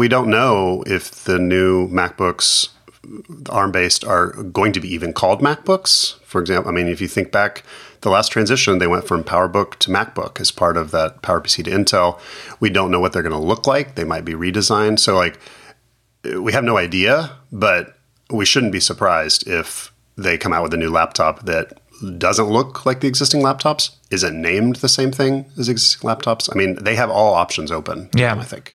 we don't know if the new MacBooks ARM based are going to be even called MacBooks. For example, I mean, if you think back, the last transition, they went from PowerBook to MacBook as part of that PowerPC to Intel. We don't know what they're going to look like. They might be redesigned. So, like, we have no idea, but we shouldn't be surprised if they come out with a new laptop that doesn't look like the existing laptops, isn't named the same thing as existing laptops. I mean, they have all options open. Yeah. I think.